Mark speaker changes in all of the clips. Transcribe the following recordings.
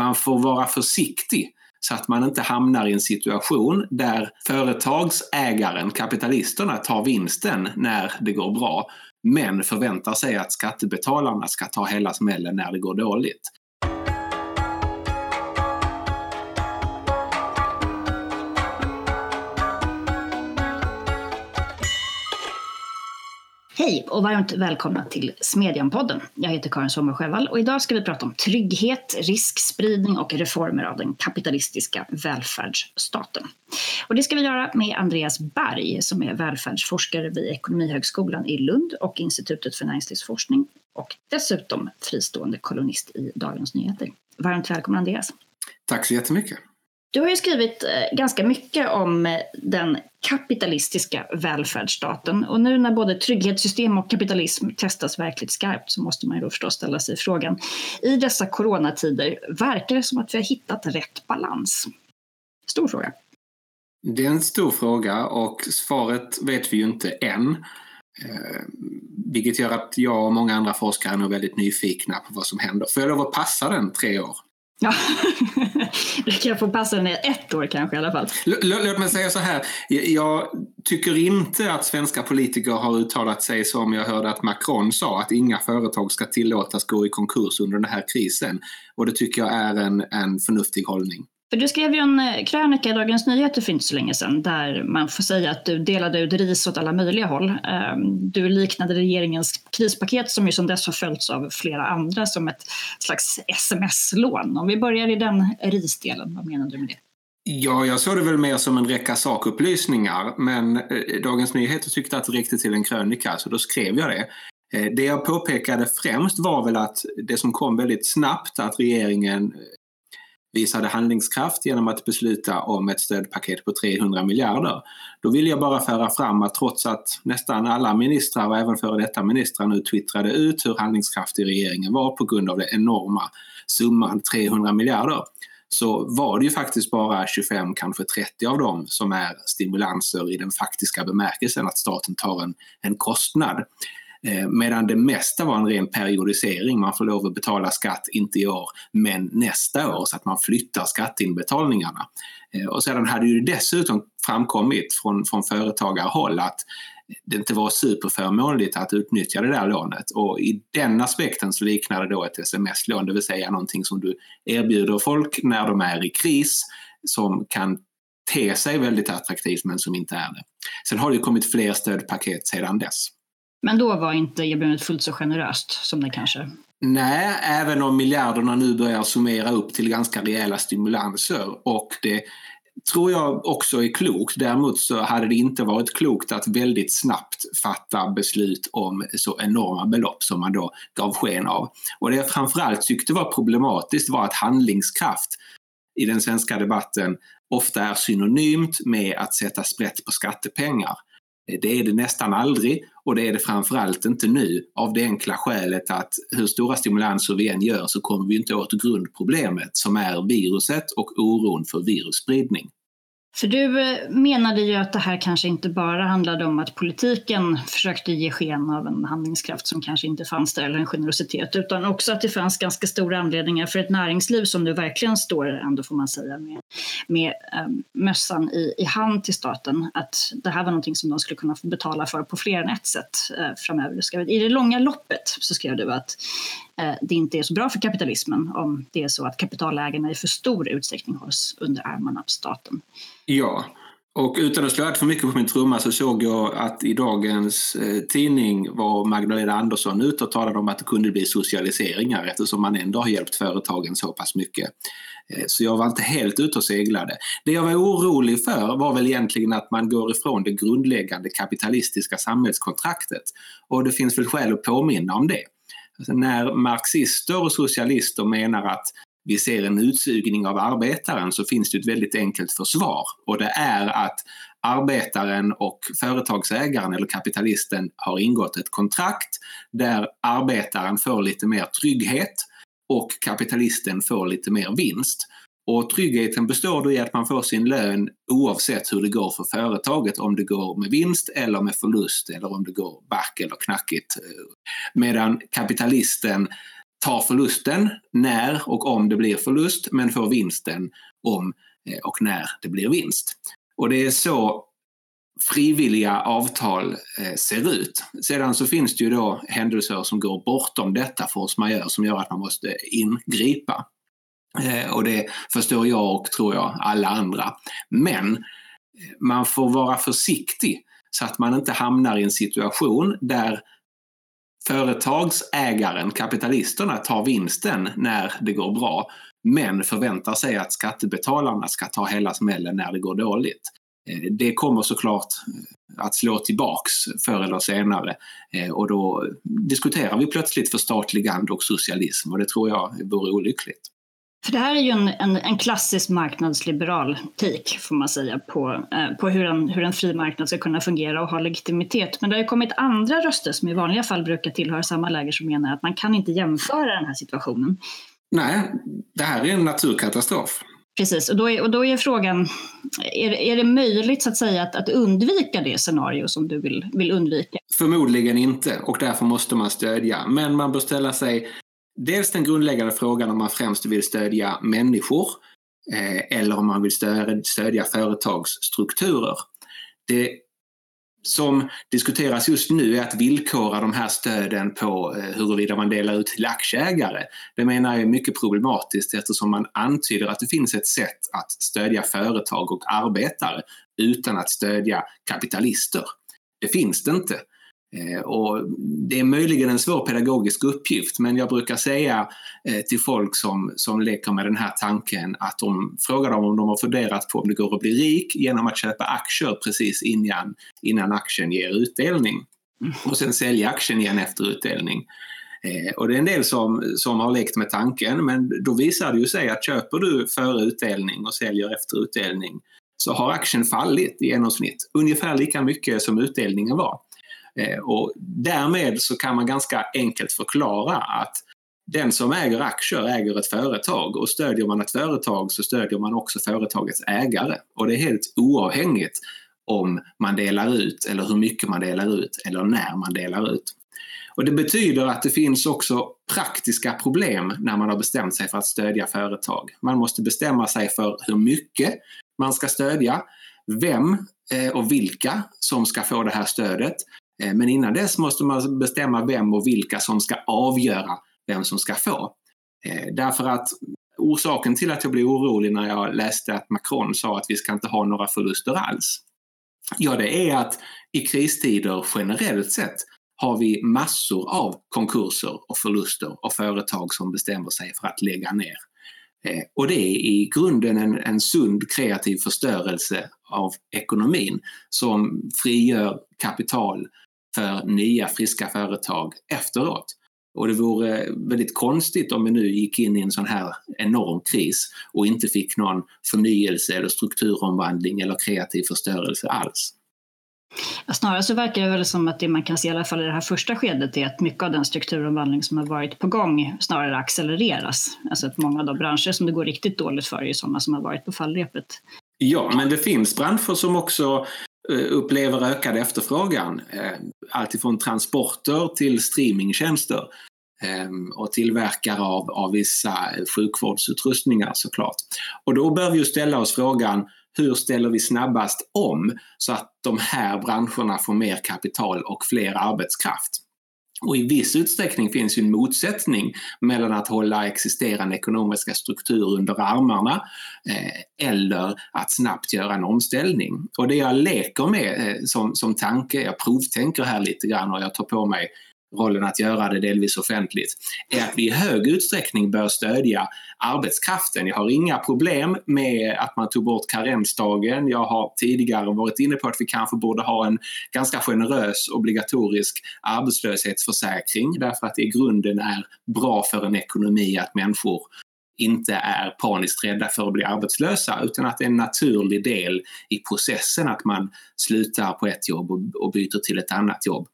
Speaker 1: man får vara försiktig så att man inte hamnar i en situation där företagsägaren, kapitalisterna, tar vinsten när det går bra men förväntar sig att skattebetalarna ska ta hela smällen när det går dåligt.
Speaker 2: Hej och varmt välkomna till Smedjan-podden. Jag heter Karin Sommer Sjövall och idag ska vi prata om trygghet, riskspridning och reformer av den kapitalistiska välfärdsstaten. Och det ska vi göra med Andreas Berg som är välfärdsforskare vid Ekonomihögskolan i Lund och Institutet för näringslivsforskning och dessutom fristående kolumnist i Dagens Nyheter. Varmt välkommen Andreas.
Speaker 1: Tack så jättemycket.
Speaker 2: Du har ju skrivit eh, ganska mycket om eh, den kapitalistiska välfärdsstaten och nu när både trygghetssystem och kapitalism testas verkligt skarpt så måste man ju då förstås ställa sig frågan i dessa coronatider, verkar det som att vi har hittat rätt balans? Stor fråga.
Speaker 1: Det är en stor fråga och svaret vet vi ju inte än. Eh, vilket gör att jag och många andra forskare är väldigt nyfikna på vad som händer. Får jag lov att passa den tre år?
Speaker 2: Ja, du kan få passa ner ett år kanske i alla fall.
Speaker 1: Låt mig säga så här. Jag tycker inte att svenska politiker har uttalat sig som jag hörde att Macron sa, att inga företag ska tillåtas gå i konkurs under den här krisen. Och det tycker jag är en, en förnuftig hållning.
Speaker 2: För du skrev ju en eh, krönika i Dagens Nyheter för inte så länge sedan där man får säga att du delade ut ris åt alla möjliga håll. Ehm, du liknade regeringens krispaket som ju som dess har följts av flera andra som ett slags sms-lån. Om vi börjar i den risdelen, vad menar du med det?
Speaker 1: Ja, jag såg det väl mer som en räcka sakupplysningar men eh, Dagens Nyheter tyckte att det räckte till en krönika så då skrev jag det. Eh, det jag påpekade främst var väl att det som kom väldigt snabbt att regeringen visade handlingskraft genom att besluta om ett stödpaket på 300 miljarder. Då vill jag bara föra fram att trots att nästan alla ministrar och även före detta ministrar nu twittrade ut hur handlingskraftig regeringen var på grund av den enorma summan 300 miljarder så var det ju faktiskt bara 25, kanske 30 av dem som är stimulanser i den faktiska bemärkelsen att staten tar en, en kostnad. Eh, medan det mesta var en ren periodisering. Man får lov att betala skatt, inte i år, men nästa år så att man flyttar skatteinbetalningarna. Eh, och sedan hade ju dessutom framkommit från, från företagarhåll att det inte var superförmånligt att utnyttja det där lånet. Och i den aspekten så liknar det då ett sms-lån, det vill säga någonting som du erbjuder folk när de är i kris som kan te sig väldigt attraktivt men som inte är det. Sen har det kommit fler stödpaket sedan dess.
Speaker 2: Men då var inte erbjudandet fullt så generöst som det kanske
Speaker 1: Nej, även om miljarderna nu börjar summera upp till ganska rejäla stimulanser och det tror jag också är klokt. Däremot så hade det inte varit klokt att väldigt snabbt fatta beslut om så enorma belopp som man då gav sken av. Och det jag framförallt tyckte var problematiskt var att handlingskraft i den svenska debatten ofta är synonymt med att sätta sprätt på skattepengar. Det är det nästan aldrig och det är det framförallt inte nu av det enkla skälet att hur stora stimulanser vi än gör så kommer vi inte åt grundproblemet som är viruset och oron för virusspridning.
Speaker 2: För du eh, menade ju att det här kanske inte bara handlade om att politiken försökte ge sken av en handlingskraft som kanske inte fanns där, eller en generositet, utan också att det fanns ganska stora anledningar för ett näringsliv som nu verkligen står, ändå får man säga, med, med um, mössan i, i hand till staten, att det här var någonting som de skulle kunna få betala för på fler än ett sätt uh, framöver. I det långa loppet så skrev du att Eh, det inte är så bra för kapitalismen om det är så att kapitalägarna i för stor utsträckning hålls under armarna av staten.
Speaker 1: Ja, och utan att slå allt för mycket på min trumma så såg jag att i dagens eh, tidning var Magdalena Andersson ute och talade om att det kunde bli socialiseringar eftersom man ändå har hjälpt företagen så pass mycket. Eh, så jag var inte helt ute och seglade. Det jag var orolig för var väl egentligen att man går ifrån det grundläggande kapitalistiska samhällskontraktet. Och det finns väl skäl att påminna om det. Alltså när marxister och socialister menar att vi ser en utsugning av arbetaren så finns det ett väldigt enkelt försvar och det är att arbetaren och företagsägaren eller kapitalisten har ingått ett kontrakt där arbetaren får lite mer trygghet och kapitalisten får lite mer vinst. Och tryggheten består då i att man får sin lön oavsett hur det går för företaget, om det går med vinst eller med förlust eller om det går back eller knackigt. Medan kapitalisten tar förlusten när och om det blir förlust men får vinsten om eh, och när det blir vinst. Och det är så frivilliga avtal eh, ser ut. Sedan så finns det ju då händelser som går bortom detta force majeure som gör att man måste ingripa. Eh, och det förstår jag och tror jag alla andra. Men man får vara försiktig så att man inte hamnar i en situation där företagsägaren, kapitalisterna, tar vinsten när det går bra men förväntar sig att skattebetalarna ska ta hela smällen när det går dåligt. Eh, det kommer såklart eh, att slå tillbaks förr eller senare eh, och då diskuterar vi plötsligt förstatligande och socialism och det tror jag vore olyckligt.
Speaker 2: För det här är ju en, en, en klassisk marknadsliberal take, får man säga, på, eh, på hur, en, hur en fri marknad ska kunna fungera och ha legitimitet. Men det har ju kommit andra röster som i vanliga fall brukar tillhöra samma läger som menar att man kan inte jämföra den här situationen.
Speaker 1: Nej, det här är en naturkatastrof.
Speaker 2: Precis, och då är, och då är frågan, är, är det möjligt så att säga att, att undvika det scenario som du vill, vill undvika?
Speaker 1: Förmodligen inte och därför måste man stödja. Men man bör ställa sig dels den grundläggande frågan om man främst vill stödja människor eh, eller om man vill stödja, stödja företagsstrukturer. Det som diskuteras just nu är att villkora de här stöden på eh, huruvida man delar ut till aktieägare. Det menar jag är mycket problematiskt eftersom man antyder att det finns ett sätt att stödja företag och arbetare utan att stödja kapitalister. Det finns det inte. Eh, och det är möjligen en svår pedagogisk uppgift men jag brukar säga eh, till folk som, som leker med den här tanken att de frågar dem om de har funderat på om det går att bli rik genom att köpa aktier precis innan, innan aktien ger utdelning och sen sälja aktien igen efter utdelning. Eh, och det är en del som, som har lekt med tanken men då visar det ju sig att köper du före utdelning och säljer efter utdelning så har aktien fallit i genomsnitt ungefär lika mycket som utdelningen var. Eh, och därmed så kan man ganska enkelt förklara att den som äger aktier äger ett företag och stödjer man ett företag så stödjer man också företagets ägare. Och det är helt oavhängigt om man delar ut eller hur mycket man delar ut eller när man delar ut. Och det betyder att det finns också praktiska problem när man har bestämt sig för att stödja företag. Man måste bestämma sig för hur mycket man ska stödja, vem eh, och vilka som ska få det här stödet Eh, men innan dess måste man bestämma vem och vilka som ska avgöra vem som ska få. Eh, därför att orsaken till att jag blev orolig när jag läste att Macron sa att vi ska inte ha några förluster alls. Ja, det är att i kristider generellt sett har vi massor av konkurser och förluster och företag som bestämmer sig för att lägga ner. Eh, och det är i grunden en, en sund kreativ förstörelse av ekonomin som frigör kapital för nya friska företag efteråt. Och det vore väldigt konstigt om vi nu gick in i en sån här enorm kris och inte fick någon förnyelse eller strukturomvandling eller kreativ förstörelse alls.
Speaker 2: snarare så verkar det väl som att det man kan se i alla fall i det här första skedet är att mycket av den strukturomvandling som har varit på gång snarare accelereras. Alltså att många av de branscher som det går riktigt dåligt för är sådana som har varit på fallrepet.
Speaker 1: Ja, men det finns branscher som också Eh, upplever ökad efterfrågan. Eh, Alltifrån transporter till streamingtjänster ehm, och tillverkare av, av vissa sjukvårdsutrustningar såklart. Och då bör vi ju ställa oss frågan hur ställer vi snabbast om så att de här branscherna får mer kapital och fler arbetskraft? Och i viss utsträckning finns ju en motsättning mellan att hålla existerande ekonomiska strukturer under armarna eh, eller att snabbt göra en omställning. Och det jag leker med eh, som, som tanke, jag provtänker här lite grann och jag tar på mig rollen att göra det delvis offentligt, är att vi i hög utsträckning bör stödja arbetskraften. Jag har inga problem med att man tog bort karensdagen. Jag har tidigare varit inne på att vi kanske borde ha en ganska generös obligatorisk arbetslöshetsförsäkring därför att det i grunden är bra för en ekonomi att människor inte är paniskt rädda för att bli arbetslösa utan att det är en naturlig del i processen att man slutar på ett jobb och byter till ett annat jobb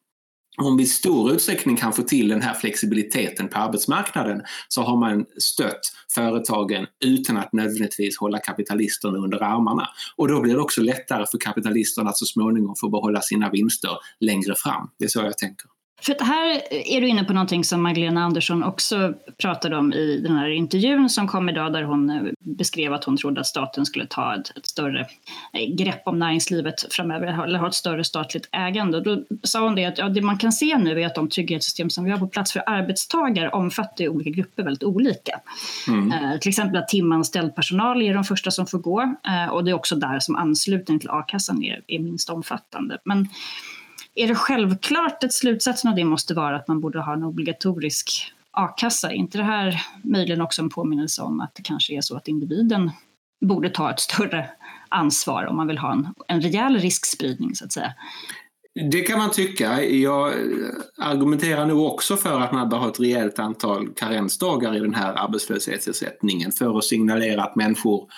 Speaker 1: om vi i stor utsträckning kan få till den här flexibiliteten på arbetsmarknaden så har man stött företagen utan att nödvändigtvis hålla kapitalisterna under armarna. Och då blir det också lättare för kapitalisterna att så småningom få behålla sina vinster längre fram. Det är så jag tänker.
Speaker 2: För här är du inne på någonting som Magdalena Andersson också pratade om i den här intervjun som kom idag där hon eh, beskrev att hon trodde att staten skulle ta ett, ett större eh, grepp om näringslivet framöver, eller ha ett större statligt ägande. Då sa hon det att ja, det man kan se nu är att de trygghetssystem som vi har på plats för arbetstagare omfattar olika grupper väldigt olika. Mm. Eh, till exempel att timanställd personal är de första som får gå eh, och det är också där som anslutning till a-kassan är, är minst omfattande. Men är det självklart att slutsatsen av det måste vara att man borde ha en obligatorisk a-kassa? Är inte det här möjligen också en påminnelse om att det kanske är så att individen borde ta ett större ansvar om man vill ha en, en rejäl riskspridning så att säga?
Speaker 1: Det kan man tycka. Jag argumenterar nog också för att man bör ha ett rejält antal karensdagar i den här arbetslöshetsersättningen för att signalera att människor Eh,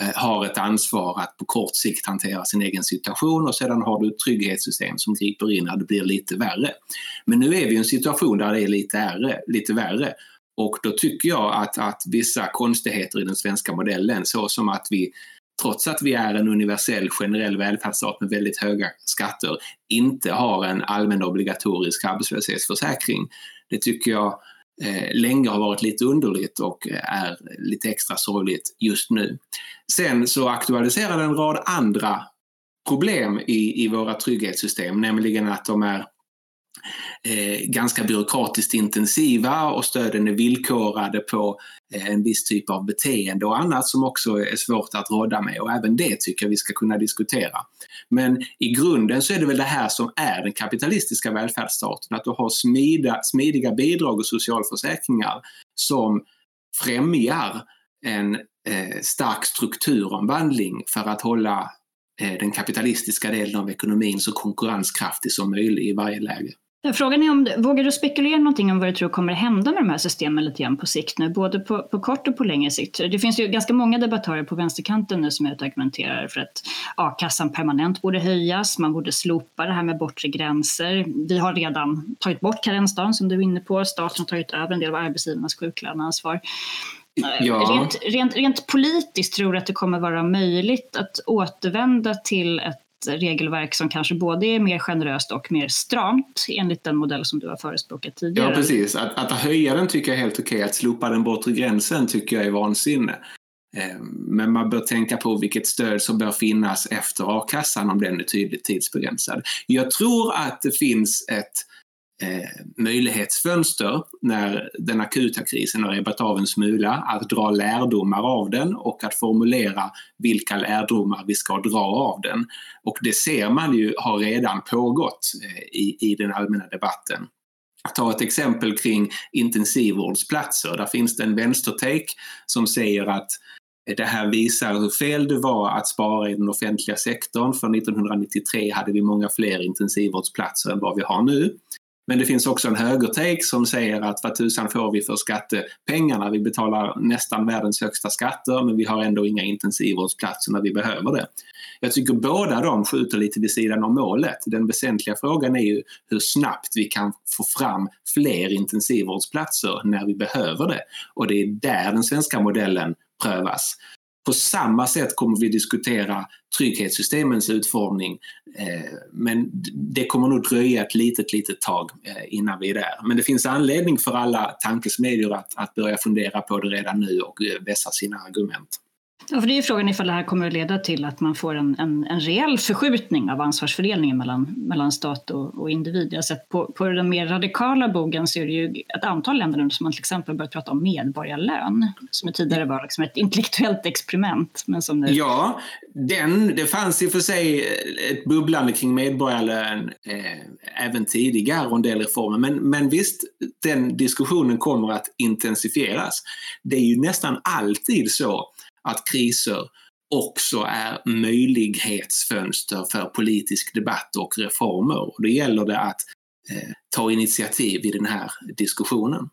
Speaker 1: Eh, har ett ansvar att på kort sikt hantera sin egen situation och sedan har du ett trygghetssystem som griper in när det blir lite värre. Men nu är vi i en situation där det är lite, ärre, lite värre och då tycker jag att, att vissa konstigheter i den svenska modellen så som att vi trots att vi är en universell generell välfärdsstat med väldigt höga skatter inte har en allmän obligatorisk arbetslöshetsförsäkring. Det tycker jag Eh, länge har varit lite underligt och eh, är lite extra sorgligt just nu. Sen så aktualiserar det en rad andra problem i, i våra trygghetssystem, nämligen att de är eh, ganska byråkratiskt intensiva och stöden är villkorade på eh, en viss typ av beteende och annat som också är svårt att råda med och även det tycker jag vi ska kunna diskutera. Men i grunden så är det väl det här som är den kapitalistiska välfärdsstaten, att du har smida, smidiga bidrag och socialförsäkringar som främjar en eh, stark strukturomvandling för att hålla eh, den kapitalistiska delen av ekonomin så konkurrenskraftig som möjligt i varje läge.
Speaker 2: Frågan är om, vågar du spekulera någonting om vad du tror kommer hända med de här systemen lite grann på sikt nu, både på, på kort och på längre sikt? Det finns ju ganska många debattörer på vänsterkanten nu som är argumenterar för att a-kassan permanent borde höjas, man borde slopa det här med bortre gränser. Vi har redan tagit bort karensdagen som du är inne på, staten har tagit över en del av arbetsgivarnas sjuklöneansvar. Ja. Rent, rent, rent politiskt tror du att det kommer vara möjligt att återvända till ett regelverk som kanske både är mer generöst och mer stramt enligt den modell som du har förespråkat tidigare.
Speaker 1: Ja, precis. Att, att höja den tycker jag är helt okej. Att slopa den bortre gränsen tycker jag är vansinne. Eh, men man bör tänka på vilket stöd som bör finnas efter a-kassan om den är tydligt tidsbegränsad. Jag tror att det finns ett Eh, möjlighetsfönster när den akuta krisen har ebbat av en smula, att dra lärdomar av den och att formulera vilka lärdomar vi ska dra av den. Och det ser man ju har redan pågått eh, i, i den allmänna debatten. Att ta ett exempel kring intensivvårdsplatser. Där finns det en vänstertake som säger att det här visar hur fel det var att spara i den offentliga sektorn. För 1993 hade vi många fler intensivvårdsplatser än vad vi har nu. Men det finns också en högertake som säger att vad tusan får vi för skattepengarna? Vi betalar nästan världens högsta skatter men vi har ändå inga intensivvårdsplatser när vi behöver det. Jag tycker båda de skjuter lite vid sidan om målet. Den väsentliga frågan är ju hur snabbt vi kan få fram fler intensivvårdsplatser när vi behöver det. Och det är där den svenska modellen prövas. På samma sätt kommer vi diskutera trygghetssystemens utformning. Eh, men det kommer nog dröja ett litet, litet tag eh, innan vi är där. Men det finns anledning för alla tankesmedjor att, att börja fundera på det redan nu och eh, vässa sina argument.
Speaker 2: Ja, för det är ju frågan ifall det här kommer att leda till att man får en, en, en reell förskjutning av ansvarsfördelningen mellan, mellan stat och, och individ. Jag har sett på, på den mer radikala bogen så är det ju ett antal länder nu som man till exempel börjat prata om medborgarlön, som tidigare var liksom ett intellektuellt experiment. Men som nu...
Speaker 1: Ja, den, det fanns i och för sig ett bubblande kring medborgarlön eh, även tidigare och en del reformer. Men, men visst, den diskussionen kommer att intensifieras. Det är ju nästan alltid så att kriser också är möjlighetsfönster för politisk debatt och reformer. Och då gäller det att eh, ta initiativ i den här diskussionen.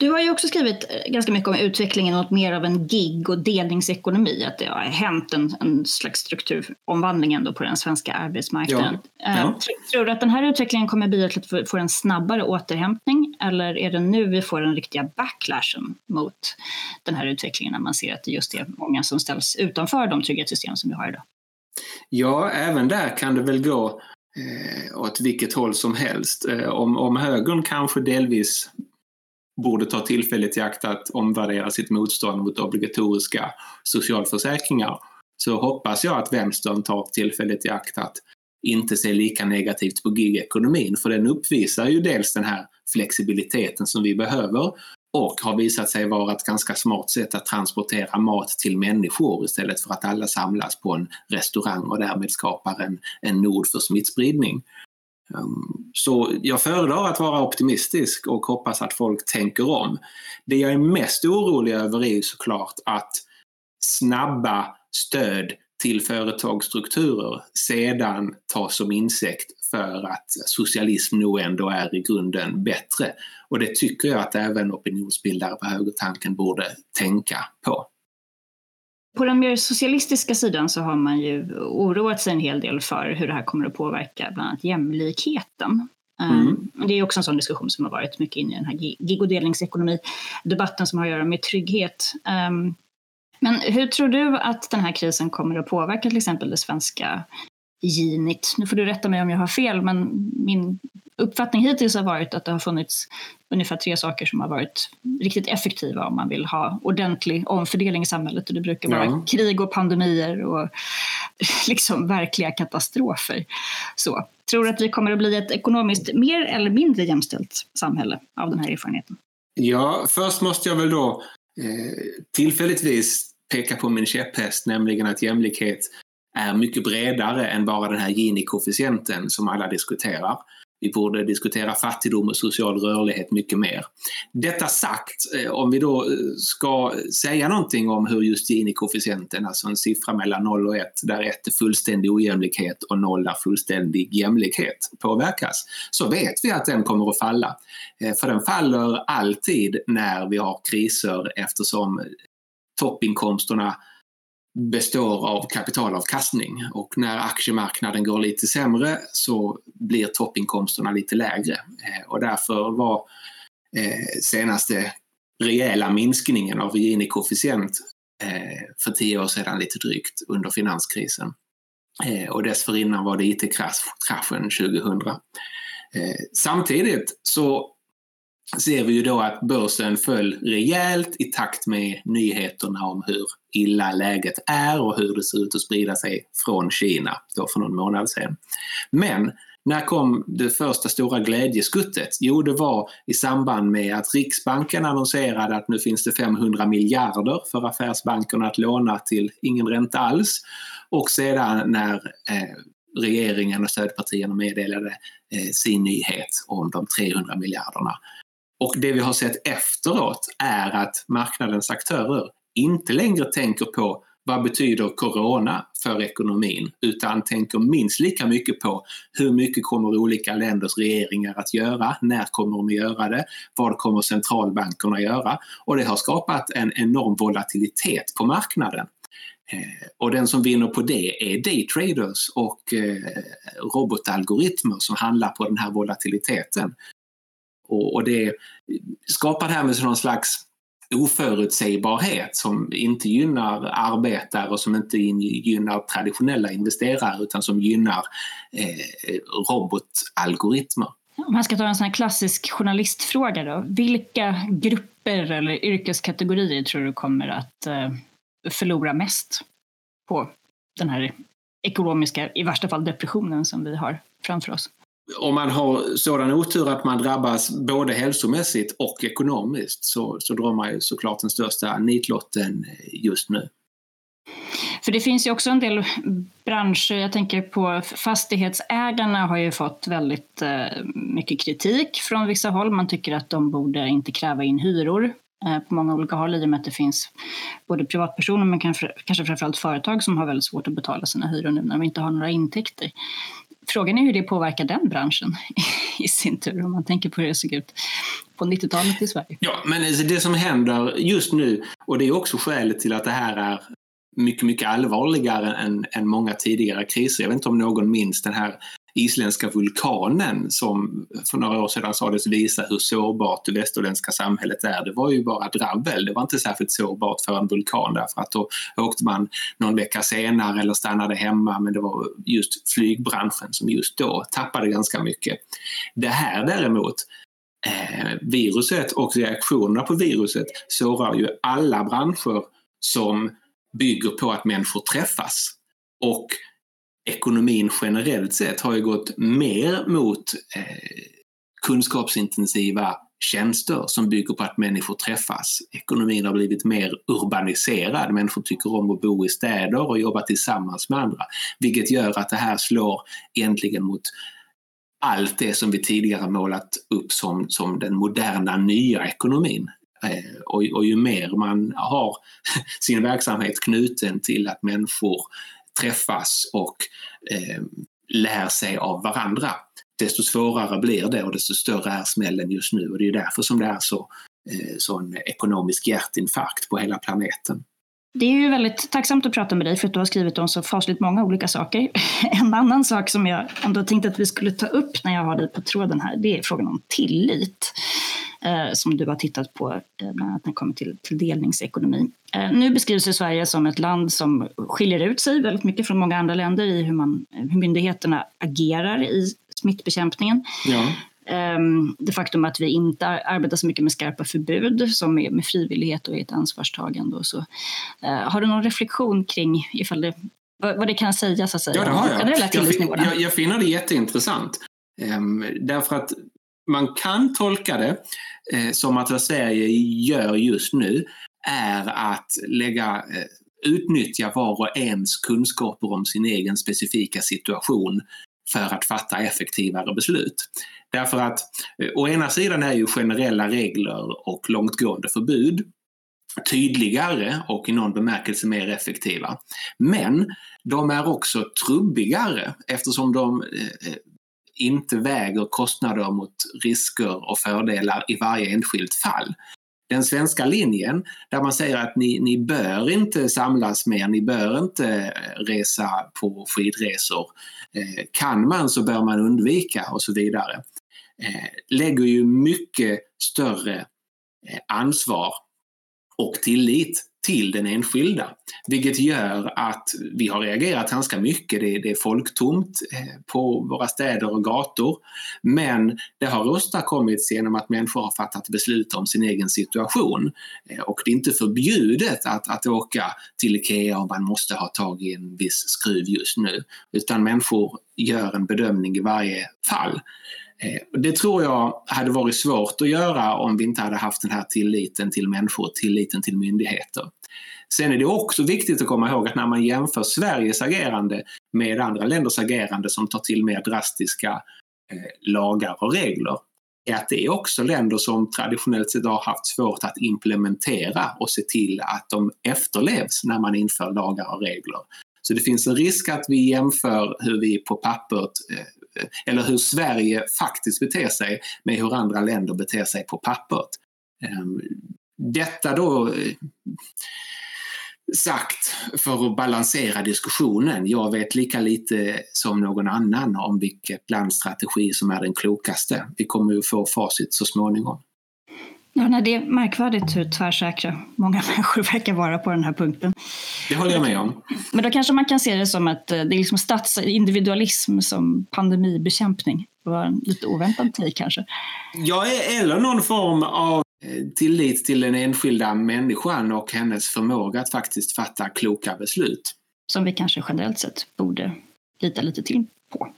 Speaker 2: Du har ju också skrivit eh, ganska mycket om utvecklingen mot mer av en gig och delningsekonomi, att det har hänt en, en slags strukturomvandling ändå på den svenska arbetsmarknaden. Ja. Ja. Eh, tror du att den här utvecklingen kommer bidra till att vi får en snabbare återhämtning eller är det nu vi får den riktiga backlashen mot den här utvecklingen när man ser att det just är många som ställs utanför de trygghetssystem som vi har idag?
Speaker 1: Ja, även där kan det väl gå eh, åt vilket håll som helst. Eh, om, om högern kanske delvis borde ta tillfället i akt att omvärdera sitt motstånd mot obligatoriska socialförsäkringar så hoppas jag att vänstern tar tillfället i akt att inte se lika negativt på gigekonomin för den uppvisar ju dels den här flexibiliteten som vi behöver och har visat sig vara ett ganska smart sätt att transportera mat till människor istället för att alla samlas på en restaurang och därmed skapar en, en nod för smittspridning. Ehm, så jag föredrar att vara optimistisk och hoppas att folk tänker om. Det jag är mest orolig över är såklart att snabba stöd till företagsstrukturer sedan tas som insikt för att socialism nog ändå är i grunden bättre. Och det tycker jag att även opinionsbildare på högertanken borde tänka på.
Speaker 2: På den mer socialistiska sidan så har man ju oroat sig en hel del för hur det här kommer att påverka bland annat jämlikheten. Mm. Ehm, det är också en sån diskussion som har varit mycket inne i den här gig och delningsekonomi-debatten som har att göra med trygghet. Ehm, men hur tror du att den här krisen kommer att påverka till exempel det svenska Ginit. Nu får du rätta mig om jag har fel, men min uppfattning hittills har varit att det har funnits ungefär tre saker som har varit riktigt effektiva om man vill ha ordentlig omfördelning i samhället. Och det brukar vara ja. krig och pandemier och liksom verkliga katastrofer. Så, tror du att vi kommer att bli ett ekonomiskt mer eller mindre jämställt samhälle av den här erfarenheten?
Speaker 1: Ja, först måste jag väl då eh, tillfälligtvis peka på min käpphäst, nämligen att jämlikhet är mycket bredare än bara den här Gini-koefficienten som alla diskuterar. Vi borde diskutera fattigdom och social rörlighet mycket mer. Detta sagt, eh, om vi då eh, ska säga någonting om hur just Gini-koefficienten, alltså en siffra mellan 0 och 1, där 1 är fullständig ojämlikhet och 0 är fullständig jämlikhet, påverkas, så vet vi att den kommer att falla. Eh, för den faller alltid när vi har kriser eftersom toppinkomsterna består av kapitalavkastning och när aktiemarknaden går lite sämre så blir toppinkomsterna lite lägre eh, och därför var eh, senaste rejäla minskningen av Gini-koefficient eh, för tio år sedan lite drygt under finanskrisen. Och dessförinnan var det IT-kraschen 2000. Samtidigt så ser vi ju då att börsen föll rejält i takt med nyheterna om hur illa läget är och hur det ser ut att sprida sig från Kina då för någon månad sedan. Men när kom det första stora glädjeskuttet? Jo, det var i samband med att Riksbanken annonserade att nu finns det 500 miljarder för affärsbankerna att låna till ingen ränta alls. Och sedan när eh, regeringen och stödpartierna meddelade eh, sin nyhet om de 300 miljarderna. Och det vi har sett efteråt är att marknadens aktörer inte längre tänker på vad betyder corona för ekonomin utan tänker minst lika mycket på hur mycket kommer olika länders regeringar att göra, när kommer de att göra det, vad kommer centralbankerna göra och det har skapat en enorm volatilitet på marknaden. Eh, och den som vinner på det är daytraders och eh, robotalgoritmer som handlar på den här volatiliteten. Och, det skapar därmed någon slags oförutsägbarhet som inte gynnar arbetare och som inte gynnar traditionella investerare utan som gynnar eh, robotalgoritmer.
Speaker 2: Om man ska ta en sån här klassisk journalistfråga då. Vilka grupper eller yrkeskategorier tror du kommer att eh, förlora mest på den här ekonomiska, i värsta fall depressionen som vi har framför oss?
Speaker 1: Om man har sådan otur att man drabbas både hälsomässigt och ekonomiskt så, så drar man ju såklart den största nitlotten just nu.
Speaker 2: För det finns ju också en del branscher, jag tänker på fastighetsägarna har ju fått väldigt eh, mycket kritik från vissa håll. Man tycker att de borde inte kräva in hyror eh, på många olika håll i och med att det finns både privatpersoner men kanske, kanske framförallt företag som har väldigt svårt att betala sina hyror nu när de inte har några intäkter. Frågan är hur det påverkar den branschen i sin tur, om man tänker på hur det såg ut på 90-talet i Sverige.
Speaker 1: Ja, men alltså, det som händer just nu, och det är också skälet till att det här är mycket, mycket allvarligare än, än många tidigare kriser. Jag vet inte om någon minns den här isländska vulkanen som för några år sedan sades visa hur sårbart det västerländska samhället är. Det var ju bara drabbel, det var inte särskilt sårbart för en vulkan därför att då åkte man någon vecka senare eller stannade hemma men det var just flygbranschen som just då tappade ganska mycket. Det här däremot eh, viruset och reaktionerna på viruset sårar ju alla branscher som bygger på att människor träffas. Och ekonomin generellt sett har ju gått mer mot eh, kunskapsintensiva tjänster som bygger på att människor träffas. Ekonomin har blivit mer urbaniserad. Människor tycker om att bo i städer och jobba tillsammans med andra. Vilket gör att det här slår egentligen mot allt det som vi tidigare målat upp som, som den moderna nya ekonomin. Eh, och, och ju mer man har sin verksamhet knuten till att människor träffas och eh, lär sig av varandra, desto svårare blir det och desto större är smällen just nu. Och det är därför som det är så, eh, sån ekonomisk hjärtinfarkt på hela planeten.
Speaker 2: Det är ju väldigt tacksamt att prata med dig för att du har skrivit om så fasligt många olika saker. En annan sak som jag ändå tänkte att vi skulle ta upp när jag har dig på tråden här, det är frågan om tillit. Eh, som du har tittat på, eh, bland annat när det kommer till, till delningsekonomi. Eh, nu beskrivs ju Sverige som ett land som skiljer ut sig väldigt mycket från många andra länder i hur, man, hur myndigheterna agerar i smittbekämpningen. Ja. Ehm, det faktum att vi inte arbetar så mycket med skarpa förbud som är med frivillighet och ett ansvarstagande och så. Har du någon reflektion kring ifall det, vad det kan sägas? Att säga,
Speaker 1: ja, det har jag. Jag, jag, jag finner det jätteintressant. Um, därför att man kan tolka det eh, som att vad Sverige gör just nu är att lägga, eh, utnyttja var och ens kunskaper om sin egen specifika situation för att fatta effektivare beslut. Därför att eh, å ena sidan är ju generella regler och långtgående förbud tydligare och i någon bemärkelse mer effektiva. Men de är också trubbigare eftersom de eh, eh inte väger kostnader mot risker och fördelar i varje enskilt fall. Den svenska linjen där man säger att ni, ni bör inte samlas mer, ni bör inte eh, resa på skidresor. Eh, kan man så bör man undvika och så vidare. Eh, lägger ju mycket större eh, ansvar och tillit till den enskilda. Vilket gör att vi har reagerat ganska mycket. Det är, det är folktomt eh, på våra städer och gator. Men det har åstadkommits genom att människor har fattat beslut om sin egen situation. Eh, och det är inte förbjudet att, att åka till IKEA om man måste ha tag i en viss skruv just nu. Utan människor gör en bedömning i varje fall. Eh, det tror jag hade varit svårt att göra om vi inte hade haft den här tilliten till människor, tilliten till myndigheter. Sen är det också viktigt att komma ihåg att när man jämför Sveriges agerande med andra länders agerande som tar till mer drastiska eh, lagar och regler, är att det är också länder som traditionellt sett har haft svårt att implementera och se till att de efterlevs när man inför lagar och regler. Så det finns en risk att vi jämför hur vi på pappret eh, eller hur Sverige faktiskt beter sig med hur andra länder beter sig på pappret. Ehm, detta då eh, sagt för att balansera diskussionen. Jag vet lika lite som någon annan om vilket lands strategi som är den klokaste. Vi kommer ju få facit så småningom.
Speaker 2: Ja, nej, det är märkvärdigt hur tvärsäkra många människor verkar vara på den här punkten.
Speaker 1: Det håller jag med om.
Speaker 2: Men då kanske man kan se det som att eh, det är liksom statsindividualism som pandemibekämpning. Det var en lite oväntad take kanske.
Speaker 1: Ja, eller någon form av eh, tillit till den enskilda människan och hennes förmåga att faktiskt fatta kloka beslut.
Speaker 2: Som vi kanske generellt sett borde lita lite till på.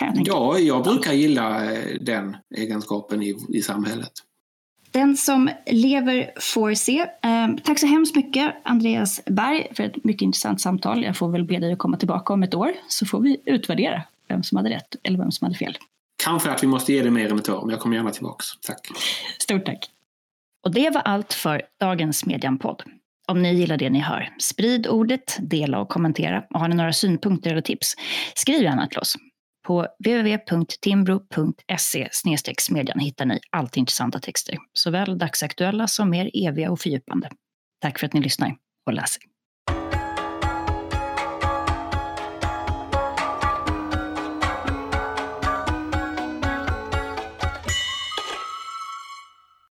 Speaker 1: Jag ja, jag brukar gilla eh, den egenskapen i, i samhället.
Speaker 2: Den som lever får se. Eh, tack så hemskt mycket Andreas Berg för ett mycket intressant samtal. Jag får väl be dig att komma tillbaka om ett år så får vi utvärdera vem som hade rätt eller vem som hade fel.
Speaker 1: Kanske att vi måste ge det mer än ett år, men jag kommer gärna tillbaka. Tack.
Speaker 2: Stort tack. Och det var allt för dagens Medianpodd. Om ni gillar det ni hör, sprid ordet, dela och kommentera. Och har ni några synpunkter eller tips, skriv gärna till oss. På www.timbro.se smedjan hittar ni alltid intressanta texter, såväl dagsaktuella som mer eviga och fördjupande. Tack för att ni lyssnar och läser.